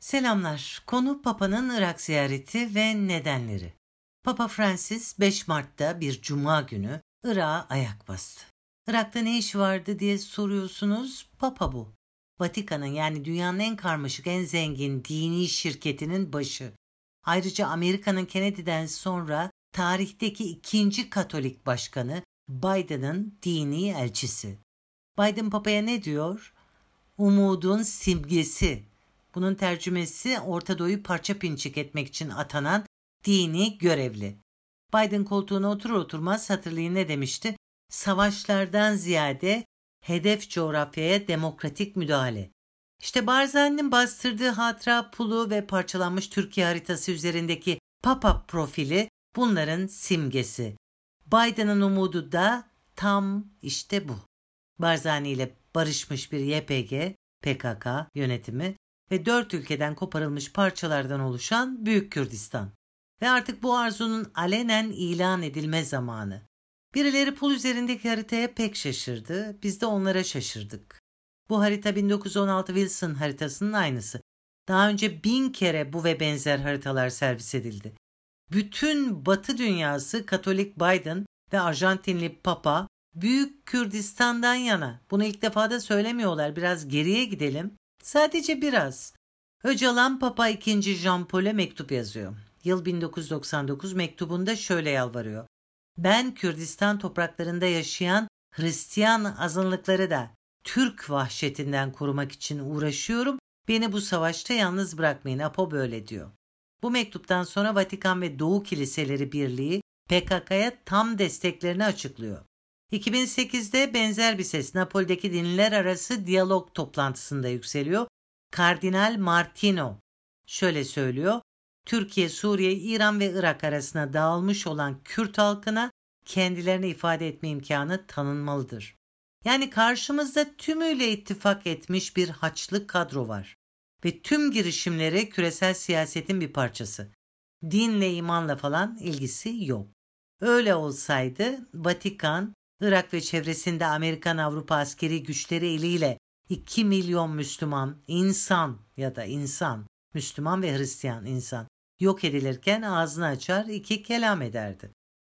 Selamlar. Konu Papa'nın Irak ziyareti ve nedenleri. Papa Francis 5 Mart'ta bir cuma günü Irak'a ayak bastı. Irak'ta ne işi vardı diye soruyorsunuz. Papa bu. Vatikan'ın yani dünyanın en karmaşık, en zengin dini şirketinin başı. Ayrıca Amerika'nın Kennedy'den sonra tarihteki ikinci Katolik başkanı Biden'ın dini elçisi. Biden Papa'ya ne diyor? Umudun simgesi bunun tercümesi Orta Doğu'yu parça pinçik etmek için atanan dini görevli. Biden koltuğuna oturur oturmaz hatırlayın ne demişti? Savaşlardan ziyade hedef coğrafyaya demokratik müdahale. İşte Barzani'nin bastırdığı hatıra pulu ve parçalanmış Türkiye haritası üzerindeki Papa profili bunların simgesi. Biden'ın umudu da tam işte bu. Barzani ile barışmış bir YPG, PKK yönetimi ve dört ülkeden koparılmış parçalardan oluşan Büyük Kürdistan. Ve artık bu arzunun alenen ilan edilme zamanı. Birileri pul üzerindeki haritaya pek şaşırdı, biz de onlara şaşırdık. Bu harita 1916 Wilson haritasının aynısı. Daha önce bin kere bu ve benzer haritalar servis edildi. Bütün Batı dünyası Katolik Biden ve Arjantinli Papa Büyük Kürdistan'dan yana. Bunu ilk defa da söylemiyorlar. Biraz geriye gidelim. Sadece biraz. Öcalan Papa II. Jean Paul'e mektup yazıyor. Yıl 1999 mektubunda şöyle yalvarıyor. Ben Kürdistan topraklarında yaşayan Hristiyan azınlıkları da Türk vahşetinden korumak için uğraşıyorum. Beni bu savaşta yalnız bırakmayın. Apo böyle diyor. Bu mektuptan sonra Vatikan ve Doğu Kiliseleri Birliği PKK'ya tam desteklerini açıklıyor. 2008'de benzer bir ses Napoli'deki dinler arası diyalog toplantısında yükseliyor. Kardinal Martino şöyle söylüyor. Türkiye, Suriye, İran ve Irak arasına dağılmış olan Kürt halkına kendilerini ifade etme imkanı tanınmalıdır. Yani karşımızda tümüyle ittifak etmiş bir haçlık kadro var ve tüm girişimleri küresel siyasetin bir parçası. Dinle, imanla falan ilgisi yok. Öyle olsaydı Vatikan, Irak ve çevresinde Amerikan Avrupa askeri güçleri eliyle 2 milyon Müslüman insan ya da insan, Müslüman ve Hristiyan insan yok edilirken ağzını açar iki kelam ederdi.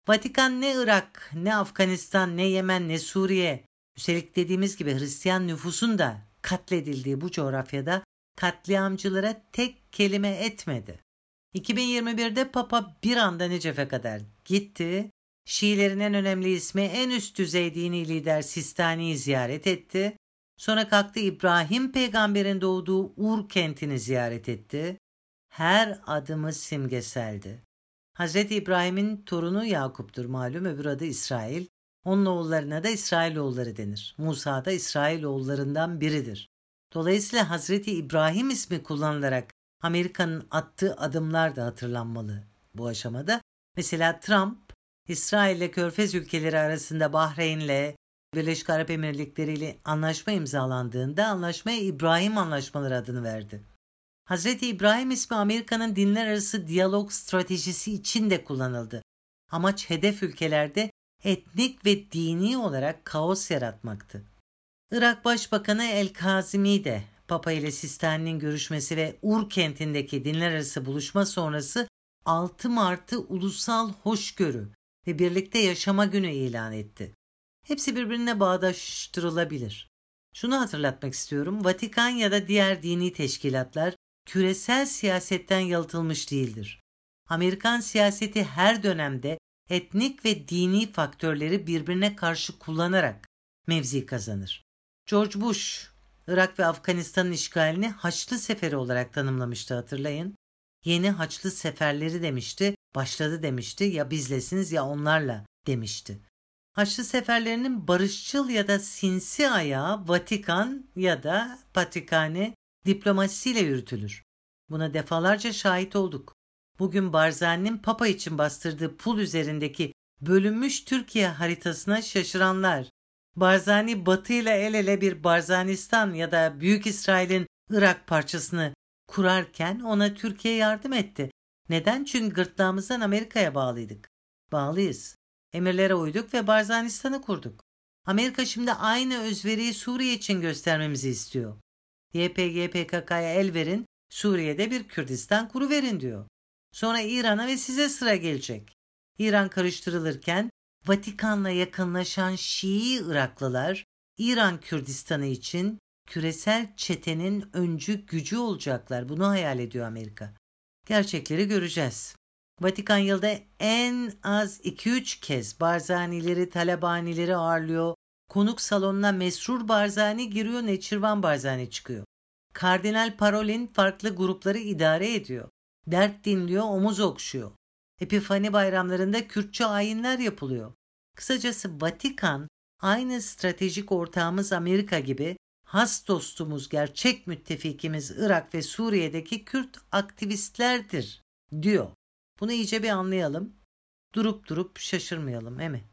Vatikan ne Irak, ne Afganistan, ne Yemen, ne Suriye, üstelik dediğimiz gibi Hristiyan nüfusun da katledildiği bu coğrafyada katliamcılara tek kelime etmedi. 2021'de Papa bir anda Necef'e kadar gitti, Şiilerin en önemli ismi en üst düzey dini lider Sistani'yi ziyaret etti. Sonra kalktı İbrahim peygamberin doğduğu Ur kentini ziyaret etti. Her adımı simgeseldi. Hz. İbrahim'in torunu Yakup'tur malum öbür adı İsrail. Onun oğullarına da İsrailoğulları denir. Musa da İsrailoğullarından biridir. Dolayısıyla Hazreti İbrahim ismi kullanılarak Amerika'nın attığı adımlar da hatırlanmalı bu aşamada. Mesela Trump İsrail ile Körfez ülkeleri arasında Bahreyn'le Birleşik Arap Emirlikleri ile anlaşma imzalandığında anlaşmaya İbrahim Anlaşmaları adını verdi. Hazreti İbrahim ismi Amerika'nın dinler arası diyalog stratejisi için de kullanıldı. Amaç hedef ülkelerde etnik ve dini olarak kaos yaratmaktı. Irak Başbakanı El Kazimi de Papa ile Sistani'nin görüşmesi ve Ur kentindeki dinler arası buluşma sonrası 6 Mart'ı ulusal hoşgörü ve birlikte yaşama günü ilan etti. Hepsi birbirine bağdaştırılabilir. Şunu hatırlatmak istiyorum. Vatikan ya da diğer dini teşkilatlar küresel siyasetten yalıtılmış değildir. Amerikan siyaseti her dönemde etnik ve dini faktörleri birbirine karşı kullanarak mevzi kazanır. George Bush, Irak ve Afganistan'ın işgalini Haçlı Seferi olarak tanımlamıştı hatırlayın. Yeni Haçlı Seferleri demişti başladı demişti ya bizlesiniz ya onlarla demişti. Haçlı seferlerinin barışçıl ya da sinsi ayağı Vatikan ya da Patrikhane diplomasisiyle yürütülür. Buna defalarca şahit olduk. Bugün Barzani'nin Papa için bastırdığı pul üzerindeki bölünmüş Türkiye haritasına şaşıranlar, Barzani Batı ile el ele bir Barzanistan ya da Büyük İsrail'in Irak parçasını kurarken ona Türkiye yardım etti. Neden? Çünkü gırtlağımızdan Amerika'ya bağlıydık. Bağlıyız. Emirlere uyduk ve Barzanistan'ı kurduk. Amerika şimdi aynı özveriyi Suriye için göstermemizi istiyor. YPG PKK'ya el verin, Suriye'de bir Kürdistan kuru verin diyor. Sonra İran'a ve size sıra gelecek. İran karıştırılırken Vatikan'la yakınlaşan Şii Iraklılar İran Kürdistan'ı için küresel çetenin öncü gücü olacaklar. Bunu hayal ediyor Amerika. Gerçekleri göreceğiz. Vatikan yılda en az 2-3 kez Barzanileri, Talabanileri ağırlıyor. Konuk salonuna Mesrur Barzani giriyor, Neçirvan Barzani çıkıyor. Kardinal Parolin farklı grupları idare ediyor. Dert dinliyor, omuz okşuyor. Epifani bayramlarında Kürtçe ayinler yapılıyor. Kısacası Vatikan aynı stratejik ortağımız Amerika gibi has dostumuz, gerçek müttefikimiz Irak ve Suriye'deki Kürt aktivistlerdir diyor. Bunu iyice bir anlayalım. Durup durup şaşırmayalım, değil mi?